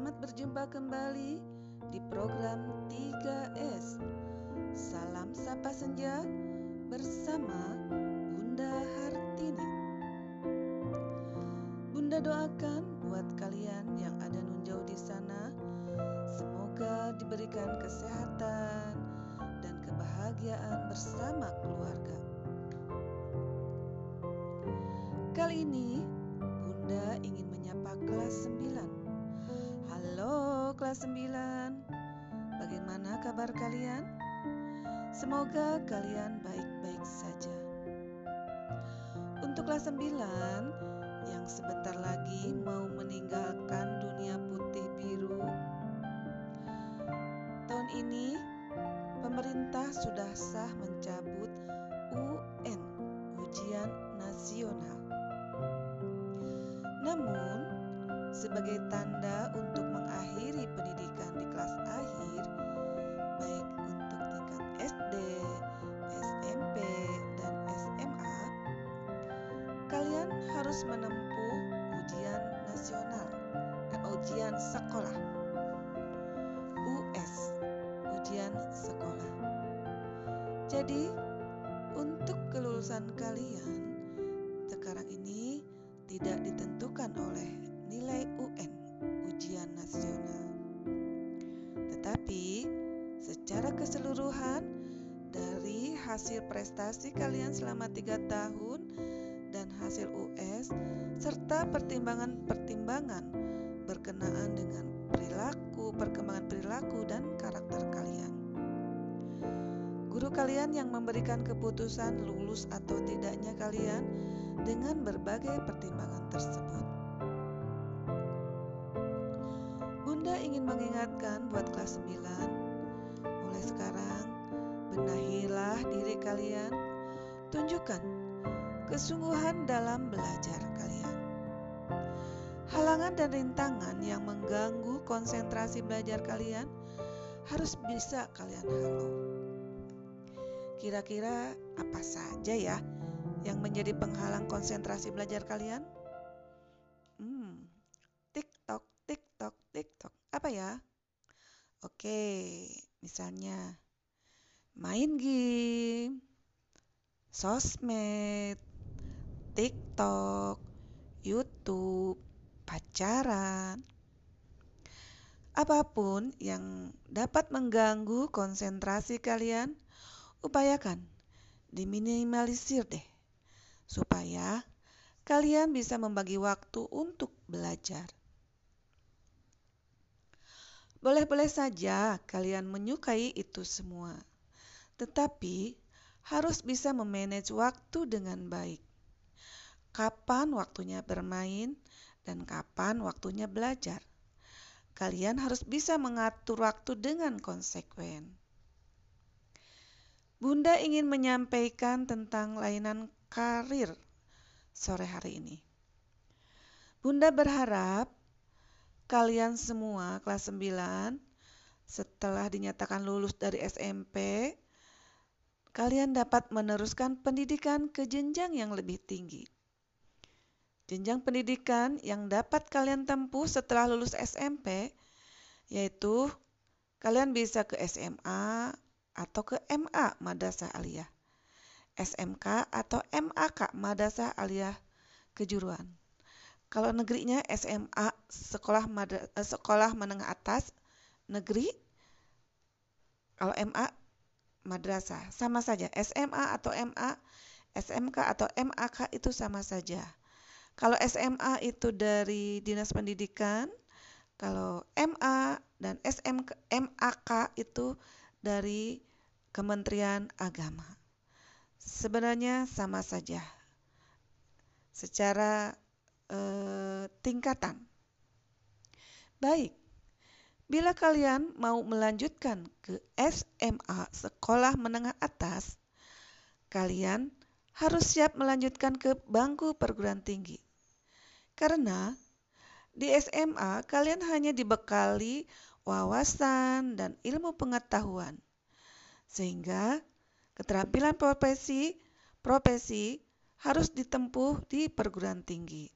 Selamat berjumpa kembali di program 3S. Salam Sapa Senja bersama Bunda Hartini. Bunda doakan Semoga kalian baik-baik saja. Untuk kelas 9 yang sebentar lagi mau meninggalkan dunia putih biru Tahun ini pemerintah sudah sah mencabut UN Ujian Nasional. Namun sebagai tanda untuk Jadi, untuk kelulusan kalian sekarang ini tidak ditentukan oleh nilai UN ujian nasional. Tetapi secara keseluruhan dari hasil prestasi kalian selama tiga tahun dan hasil US serta pertimbangan-pertimbangan berkenaan dengan perilaku, perkembangan perilaku dan karakter kalian. Guru kalian yang memberikan keputusan lulus atau tidaknya kalian dengan berbagai pertimbangan tersebut. Bunda ingin mengingatkan buat kelas 9, mulai sekarang benahilah diri kalian, tunjukkan kesungguhan dalam belajar kalian. Halangan dan rintangan yang mengganggu konsentrasi belajar kalian harus bisa kalian halau. Kira-kira apa saja ya yang menjadi penghalang konsentrasi belajar kalian? Hmm, TikTok, TikTok, TikTok. Apa ya? Oke, misalnya main game, sosmed, TikTok, YouTube, pacaran. Apa pun yang dapat mengganggu konsentrasi kalian, upayakan diminimalisir deh supaya kalian bisa membagi waktu untuk belajar. Boleh-boleh saja kalian menyukai itu semua, tetapi harus bisa memanage waktu dengan baik. Kapan waktunya bermain dan kapan waktunya belajar. Kalian harus bisa mengatur waktu dengan konsekuen. Bunda ingin menyampaikan tentang layanan karir sore hari ini. Bunda berharap kalian semua kelas 9 setelah dinyatakan lulus dari SMP, kalian dapat meneruskan pendidikan ke jenjang yang lebih tinggi. Jenjang pendidikan yang dapat kalian tempuh setelah lulus SMP yaitu kalian bisa ke SMA atau ke MA Madrasah Aliyah. SMK atau MAK Madrasah Aliyah Kejuruan. Kalau negerinya SMA sekolah madra, eh, sekolah menengah atas negeri. Kalau MA madrasah sama saja. SMA atau MA, SMK atau MAK itu sama saja. Kalau SMA itu dari Dinas Pendidikan, kalau MA dan SMK MAK itu dari Kementerian Agama. Sebenarnya sama saja. Secara eh, tingkatan. Baik. Bila kalian mau melanjutkan ke SMA, sekolah menengah atas, kalian harus siap melanjutkan ke bangku perguruan tinggi. Karena di SMA kalian hanya dibekali wawasan dan ilmu pengetahuan. Sehingga keterampilan profesi profesi harus ditempuh di perguruan tinggi.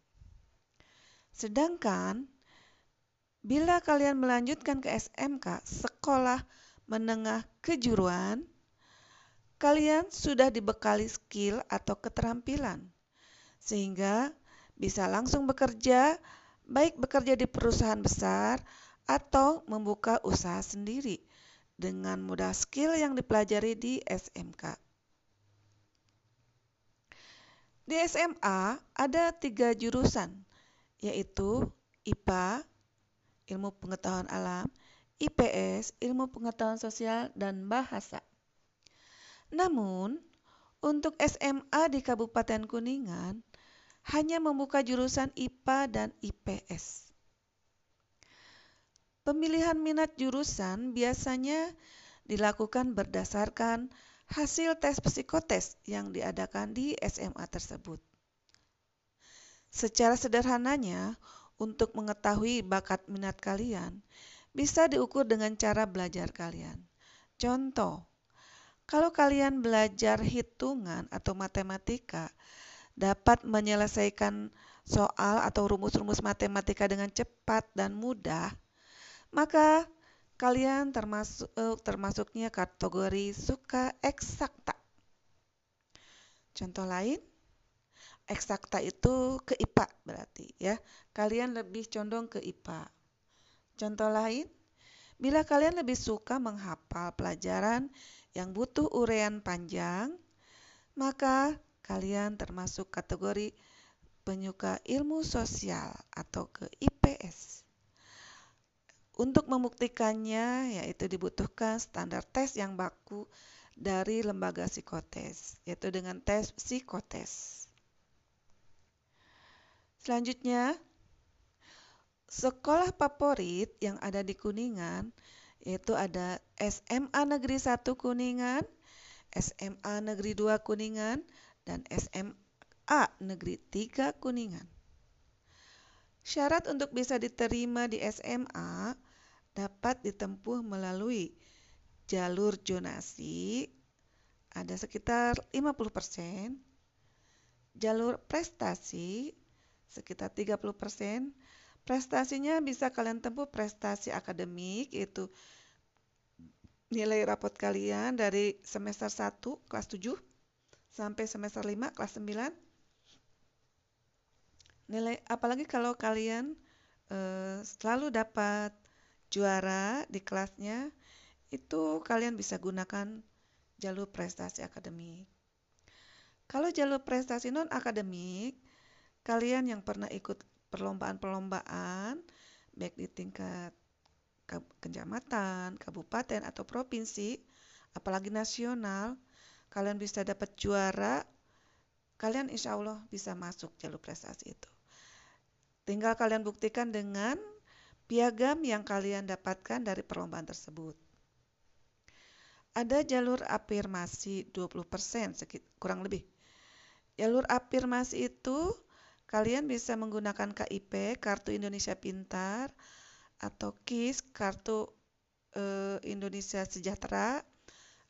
Sedangkan Bila kalian melanjutkan ke SMK, sekolah menengah kejuruan, kalian sudah dibekali skill atau keterampilan, sehingga bisa langsung bekerja, baik bekerja di perusahaan besar atau membuka usaha sendiri dengan modal skill yang dipelajari di SMK. Di SMA ada tiga jurusan, yaitu IPA, ilmu pengetahuan alam, IPS, ilmu pengetahuan sosial, dan bahasa. Namun, untuk SMA di Kabupaten Kuningan hanya membuka jurusan IPA dan IPS. Pemilihan minat jurusan biasanya dilakukan berdasarkan hasil tes psikotes yang diadakan di SMA tersebut. Secara sederhananya, untuk mengetahui bakat minat kalian, bisa diukur dengan cara belajar kalian. Contoh, kalau kalian belajar hitungan atau matematika, dapat menyelesaikan soal atau rumus-rumus matematika dengan cepat dan mudah, maka kalian termasuk uh, termasuknya kategori suka eksakta. Contoh lain, eksakta itu ke IPA berarti ya. Kalian lebih condong ke IPA. Contoh lain, bila kalian lebih suka menghafal pelajaran yang butuh urean panjang, maka kalian termasuk kategori penyuka ilmu sosial atau ke IPS. Untuk membuktikannya, yaitu dibutuhkan standar tes yang baku dari lembaga psikotes, yaitu dengan tes psikotes. Selanjutnya, sekolah favorit yang ada di Kuningan, yaitu ada SMA Negeri 1 Kuningan, SMA Negeri 2 Kuningan, dan SMA Negeri 3 Kuningan. Syarat untuk bisa diterima di SMA dapat ditempuh melalui jalur jonasi ada sekitar 50%, jalur prestasi sekitar 30%, prestasinya bisa kalian tempuh prestasi akademik itu nilai rapot kalian dari semester 1 kelas 7 sampai semester 5 kelas 9 nilai apalagi kalau kalian eh, selalu dapat juara di kelasnya itu kalian bisa gunakan jalur prestasi akademik. Kalau jalur prestasi non akademik, kalian yang pernah ikut perlombaan-perlombaan baik di tingkat kecamatan, kabupaten atau provinsi, apalagi nasional, kalian bisa dapat juara, kalian insya Allah bisa masuk jalur prestasi itu. Tinggal kalian buktikan dengan piagam yang kalian dapatkan dari perlombaan tersebut. Ada jalur afirmasi 20%, kurang lebih. Jalur afirmasi itu kalian bisa menggunakan KIP, Kartu Indonesia Pintar, atau KIS, Kartu e, Indonesia Sejahtera,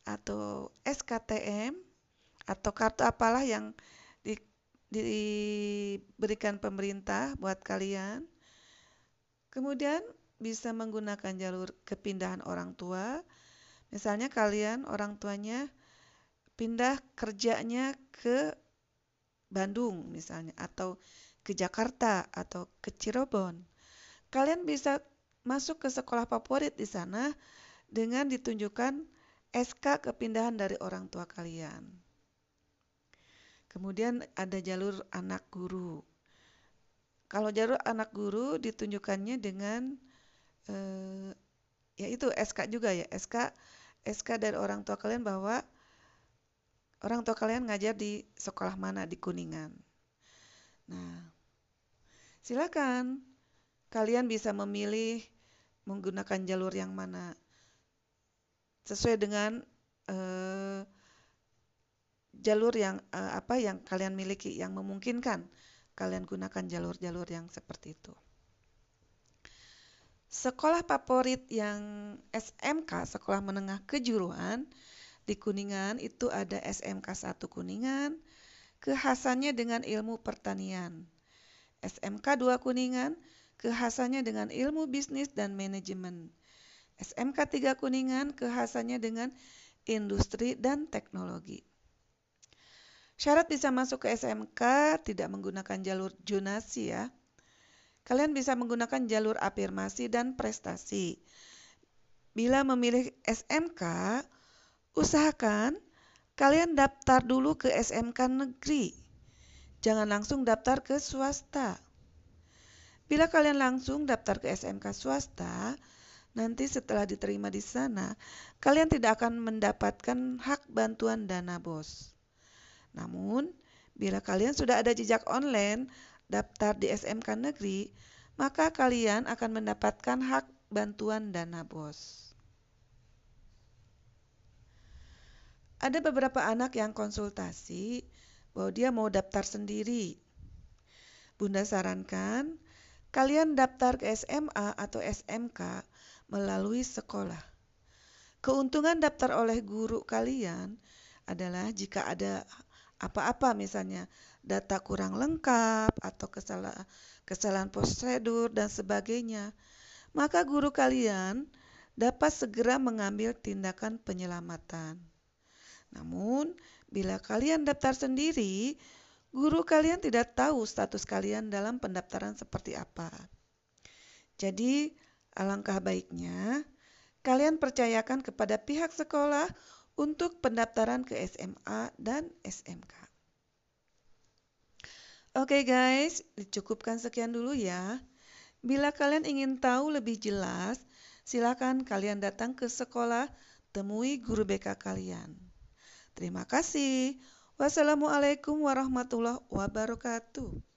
atau SKTM, atau kartu apalah yang diberikan pemerintah buat kalian. Kemudian bisa menggunakan jalur kepindahan orang tua. Misalnya kalian orang tuanya pindah kerjanya ke Bandung misalnya atau ke Jakarta atau ke Cirebon. Kalian bisa masuk ke sekolah favorit di sana dengan ditunjukkan SK kepindahan dari orang tua kalian. Kemudian ada jalur anak guru. Kalau jalur anak guru ditunjukkannya dengan eh, yaitu SK juga ya, SK SK dari orang tua kalian bahwa orang tua kalian ngajar di sekolah mana di Kuningan. Nah, silakan kalian bisa memilih menggunakan jalur yang mana sesuai dengan eh, jalur yang uh, apa yang kalian miliki yang memungkinkan kalian gunakan jalur-jalur yang seperti itu. Sekolah favorit yang SMK, Sekolah Menengah Kejuruan di Kuningan itu ada SMK 1 Kuningan, kekhasannya dengan ilmu pertanian. SMK 2 Kuningan, kekhasannya dengan ilmu bisnis dan manajemen. SMK 3 Kuningan kekhasannya dengan industri dan teknologi. Syarat bisa masuk ke SMK tidak menggunakan jalur jonasi ya. Kalian bisa menggunakan jalur afirmasi dan prestasi. Bila memilih SMK, usahakan kalian daftar dulu ke SMK negeri. Jangan langsung daftar ke swasta. Bila kalian langsung daftar ke SMK swasta, nanti setelah diterima di sana, kalian tidak akan mendapatkan hak bantuan dana BOS. Namun, bila kalian sudah ada jejak online daftar di SMK negeri, maka kalian akan mendapatkan hak bantuan dana BOS. Ada beberapa anak yang konsultasi bahwa dia mau daftar sendiri. Bunda sarankan kalian daftar ke SMA atau SMK melalui sekolah. Keuntungan daftar oleh guru kalian adalah jika ada apa-apa misalnya data kurang lengkap atau kesalahan, kesalahan prosedur dan sebagainya, maka guru kalian dapat segera mengambil tindakan penyelamatan. Namun, bila kalian daftar sendiri, guru kalian tidak tahu status kalian dalam pendaftaran seperti apa. Jadi, alangkah baiknya kalian percayakan kepada pihak sekolah untuk pendaftaran ke SMA dan SMK. Oke okay guys, dicukupkan sekian dulu ya. Bila kalian ingin tahu lebih jelas, silakan kalian datang ke sekolah, temui guru BK kalian. Terima kasih. Wassalamualaikum warahmatullahi wabarakatuh.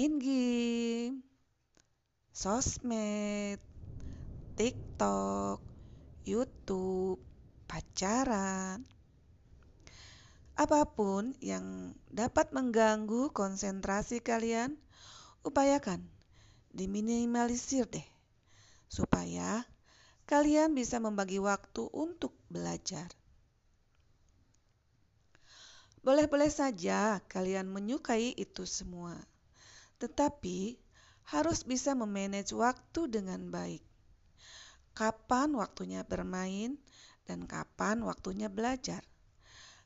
Main game, sosmed, TikTok, YouTube, pacaran. Apa pun yang dapat mengganggu konsentrasi kalian, upayakan diminimalisir deh, supaya kalian bisa membagi waktu untuk belajar. Boleh-boleh saja kalian menyukai itu semua, tetapi harus bisa memanage waktu dengan baik. Kapan waktunya bermain dan kapan waktunya belajar.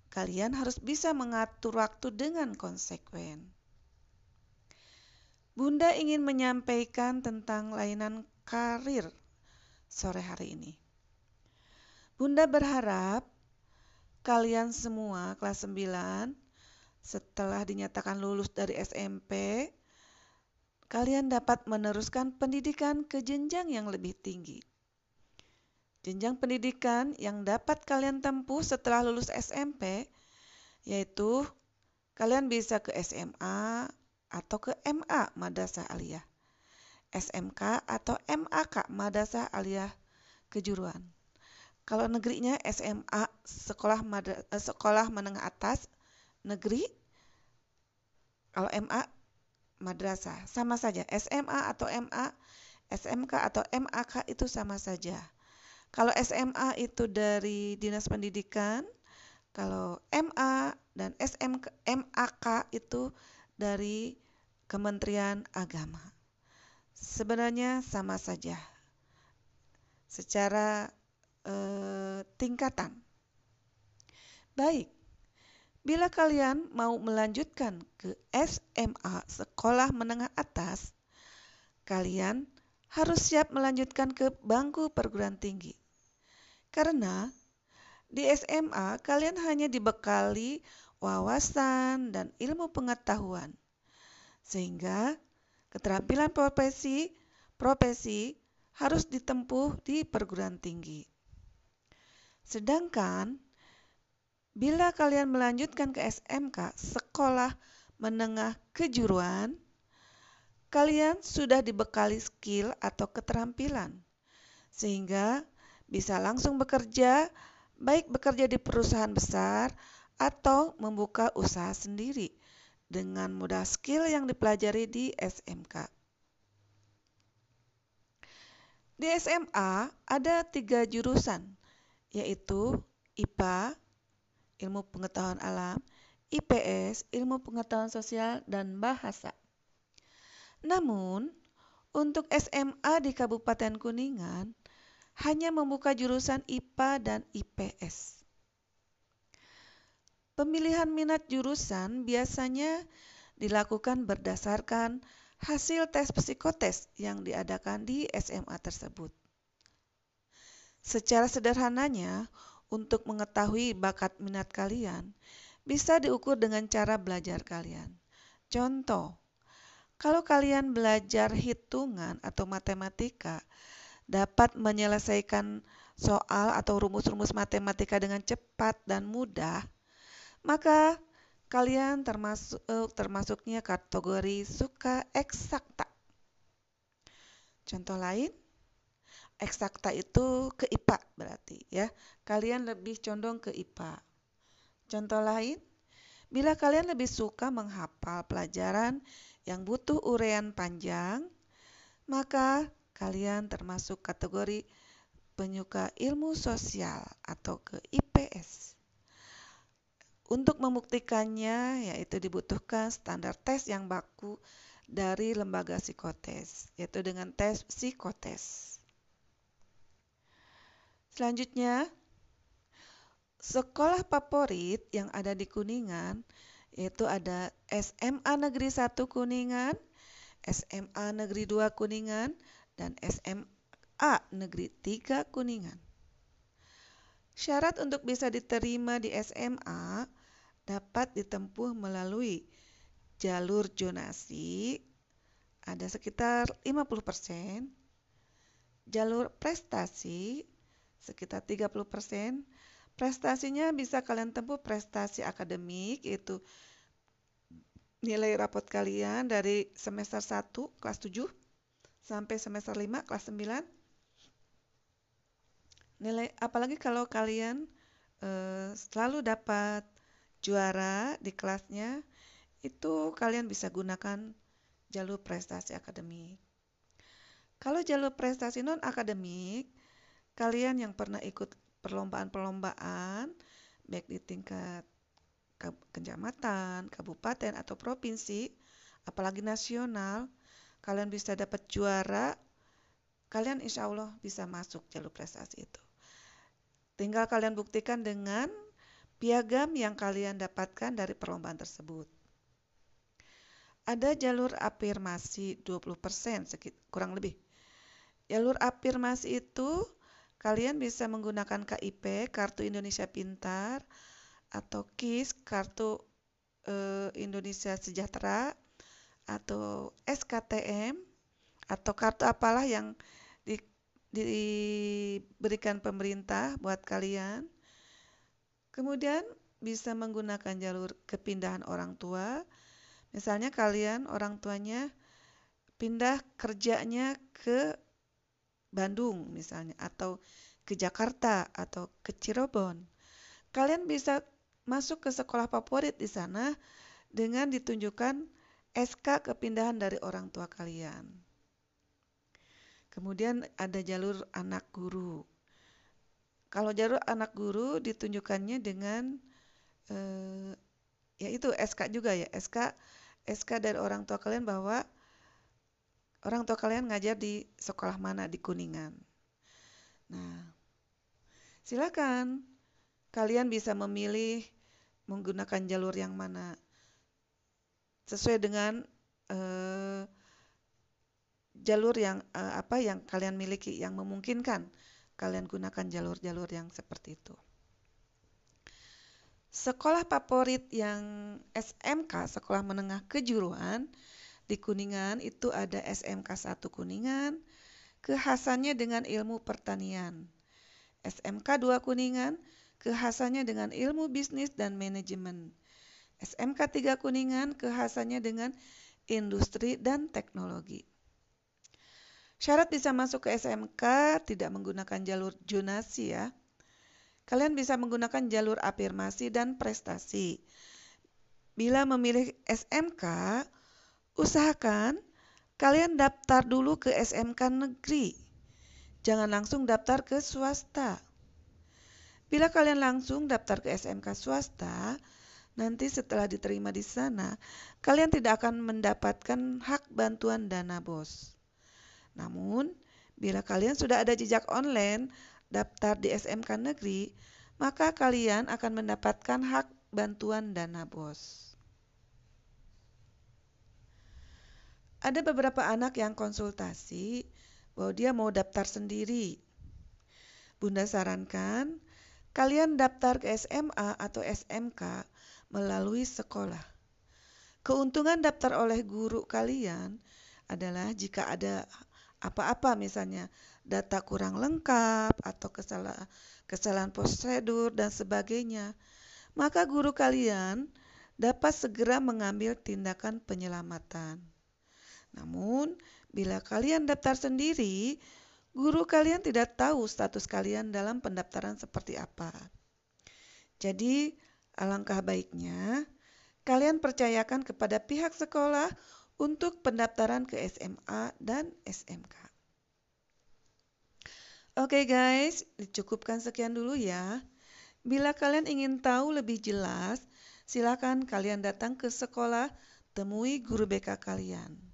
Kalian harus bisa mengatur waktu dengan konsekuen. Bunda ingin menyampaikan tentang layanan karir sore hari ini. Bunda berharap kalian semua kelas 9 setelah dinyatakan lulus dari SMP, kalian dapat meneruskan pendidikan ke jenjang yang lebih tinggi. Jenjang pendidikan yang dapat kalian tempuh setelah lulus SMP yaitu kalian bisa ke SMA atau ke MA Madrasah Aliyah. SMK atau MAK Madrasah Aliyah Kejuruan. Kalau negerinya SMA sekolah eh, sekolah menengah atas negeri. Kalau MA madrasah sama saja. SMA atau MA, SMK atau MAK itu sama saja. Kalau SMA itu dari Dinas Pendidikan, kalau MA dan SMK, MAK itu dari Kementerian Agama. Sebenarnya sama saja secara eh, tingkatan. Baik, bila kalian mau melanjutkan ke SMA sekolah menengah atas, kalian harus siap melanjutkan ke bangku perguruan tinggi. Karena di SMA kalian hanya dibekali wawasan dan ilmu pengetahuan. Sehingga keterampilan profesi profesi harus ditempuh di perguruan tinggi. Sedangkan bila kalian melanjutkan ke SMK, sekolah menengah kejuruan, kalian sudah dibekali skill atau keterampilan. Sehingga bisa langsung bekerja, baik bekerja di perusahaan besar atau membuka usaha sendiri dengan mudah skill yang dipelajari di SMK. Di SMA ada tiga jurusan, yaitu IPA, ilmu pengetahuan alam, IPS, ilmu pengetahuan sosial, dan bahasa. Namun, untuk SMA di Kabupaten Kuningan, hanya membuka jurusan IPA dan IPS. Pemilihan minat jurusan biasanya dilakukan berdasarkan hasil tes psikotes yang diadakan di SMA tersebut. Secara sederhananya, untuk mengetahui bakat minat kalian, bisa diukur dengan cara belajar kalian. Contoh, kalau kalian belajar hitungan atau matematika, dapat menyelesaikan soal atau rumus-rumus matematika dengan cepat dan mudah, maka kalian termasuk eh, termasuknya kategori suka eksakta. Contoh lain, eksakta itu ke IPA berarti ya. Kalian lebih condong ke IPA. Contoh lain, bila kalian lebih suka menghafal pelajaran yang butuh urean panjang, maka kalian termasuk kategori penyuka ilmu sosial atau ke IPS. Untuk membuktikannya, yaitu dibutuhkan standar tes yang baku dari lembaga psikotes, yaitu dengan tes psikotes. Selanjutnya, sekolah favorit yang ada di Kuningan, yaitu ada SMA Negeri 1 Kuningan, SMA Negeri 2 Kuningan, dan SMA Negeri 3 Kuningan. Syarat untuk bisa diterima di SMA dapat ditempuh melalui jalur jonasi ada sekitar 50%, jalur prestasi sekitar 30%, prestasinya bisa kalian tempuh prestasi akademik yaitu nilai rapot kalian dari semester 1 kelas 7 sampai semester 5 kelas 9 nilai apalagi kalau kalian e, selalu dapat juara di kelasnya, itu kalian bisa gunakan jalur prestasi akademik. Kalau jalur prestasi non akademik, kalian yang pernah ikut perlombaan-perlombaan baik di tingkat kecamatan, kabupaten atau provinsi, apalagi nasional, kalian bisa dapat juara, kalian insya Allah bisa masuk jalur prestasi itu. Tinggal kalian buktikan dengan piagam yang kalian dapatkan dari perlombaan tersebut. Ada jalur afirmasi 20%, kurang lebih. Jalur afirmasi itu kalian bisa menggunakan KIP, Kartu Indonesia Pintar, atau KIS, Kartu e, Indonesia Sejahtera, atau SKTM, atau kartu apalah yang di, diberikan pemerintah buat kalian. Kemudian bisa menggunakan jalur kepindahan orang tua. Misalnya kalian orang tuanya pindah kerjanya ke Bandung misalnya atau ke Jakarta atau ke Cirebon. Kalian bisa masuk ke sekolah favorit di sana dengan ditunjukkan SK kepindahan dari orang tua kalian. Kemudian ada jalur anak guru. Kalau jalur anak guru ditunjukkannya dengan eh, yaitu SK juga ya, SK SK dari orang tua kalian bahwa orang tua kalian ngajar di sekolah mana di Kuningan. Nah, silakan kalian bisa memilih menggunakan jalur yang mana sesuai dengan eh, jalur yang eh, apa yang kalian miliki yang memungkinkan kalian gunakan jalur-jalur yang seperti itu. Sekolah favorit yang SMK, Sekolah Menengah Kejuruan di Kuningan itu ada SMK 1 Kuningan, kekhasannya dengan ilmu pertanian. SMK 2 Kuningan, kekhasannya dengan ilmu bisnis dan manajemen. SMK 3 Kuningan, kekhasannya dengan industri dan teknologi. Syarat bisa masuk ke SMK tidak menggunakan jalur jonasi ya. Kalian bisa menggunakan jalur afirmasi dan prestasi. Bila memilih SMK, usahakan kalian daftar dulu ke SMK negeri. Jangan langsung daftar ke swasta. Bila kalian langsung daftar ke SMK swasta, nanti setelah diterima di sana, kalian tidak akan mendapatkan hak bantuan dana BOS. Namun, bila kalian sudah ada jejak online daftar di SMK negeri, maka kalian akan mendapatkan hak bantuan dana BOS. Ada beberapa anak yang konsultasi bahwa dia mau daftar sendiri. Bunda sarankan kalian daftar ke SMA atau SMK melalui sekolah. Keuntungan daftar oleh guru kalian adalah jika ada apa-apa misalnya data kurang lengkap atau kesalahan kesalahan prosedur dan sebagainya, maka guru kalian dapat segera mengambil tindakan penyelamatan. Namun, bila kalian daftar sendiri, guru kalian tidak tahu status kalian dalam pendaftaran seperti apa. Jadi, alangkah baiknya kalian percayakan kepada pihak sekolah untuk pendaftaran ke SMA dan SMK. Oke okay guys, dicukupkan sekian dulu ya. Bila kalian ingin tahu lebih jelas, silakan kalian datang ke sekolah, temui guru BK kalian.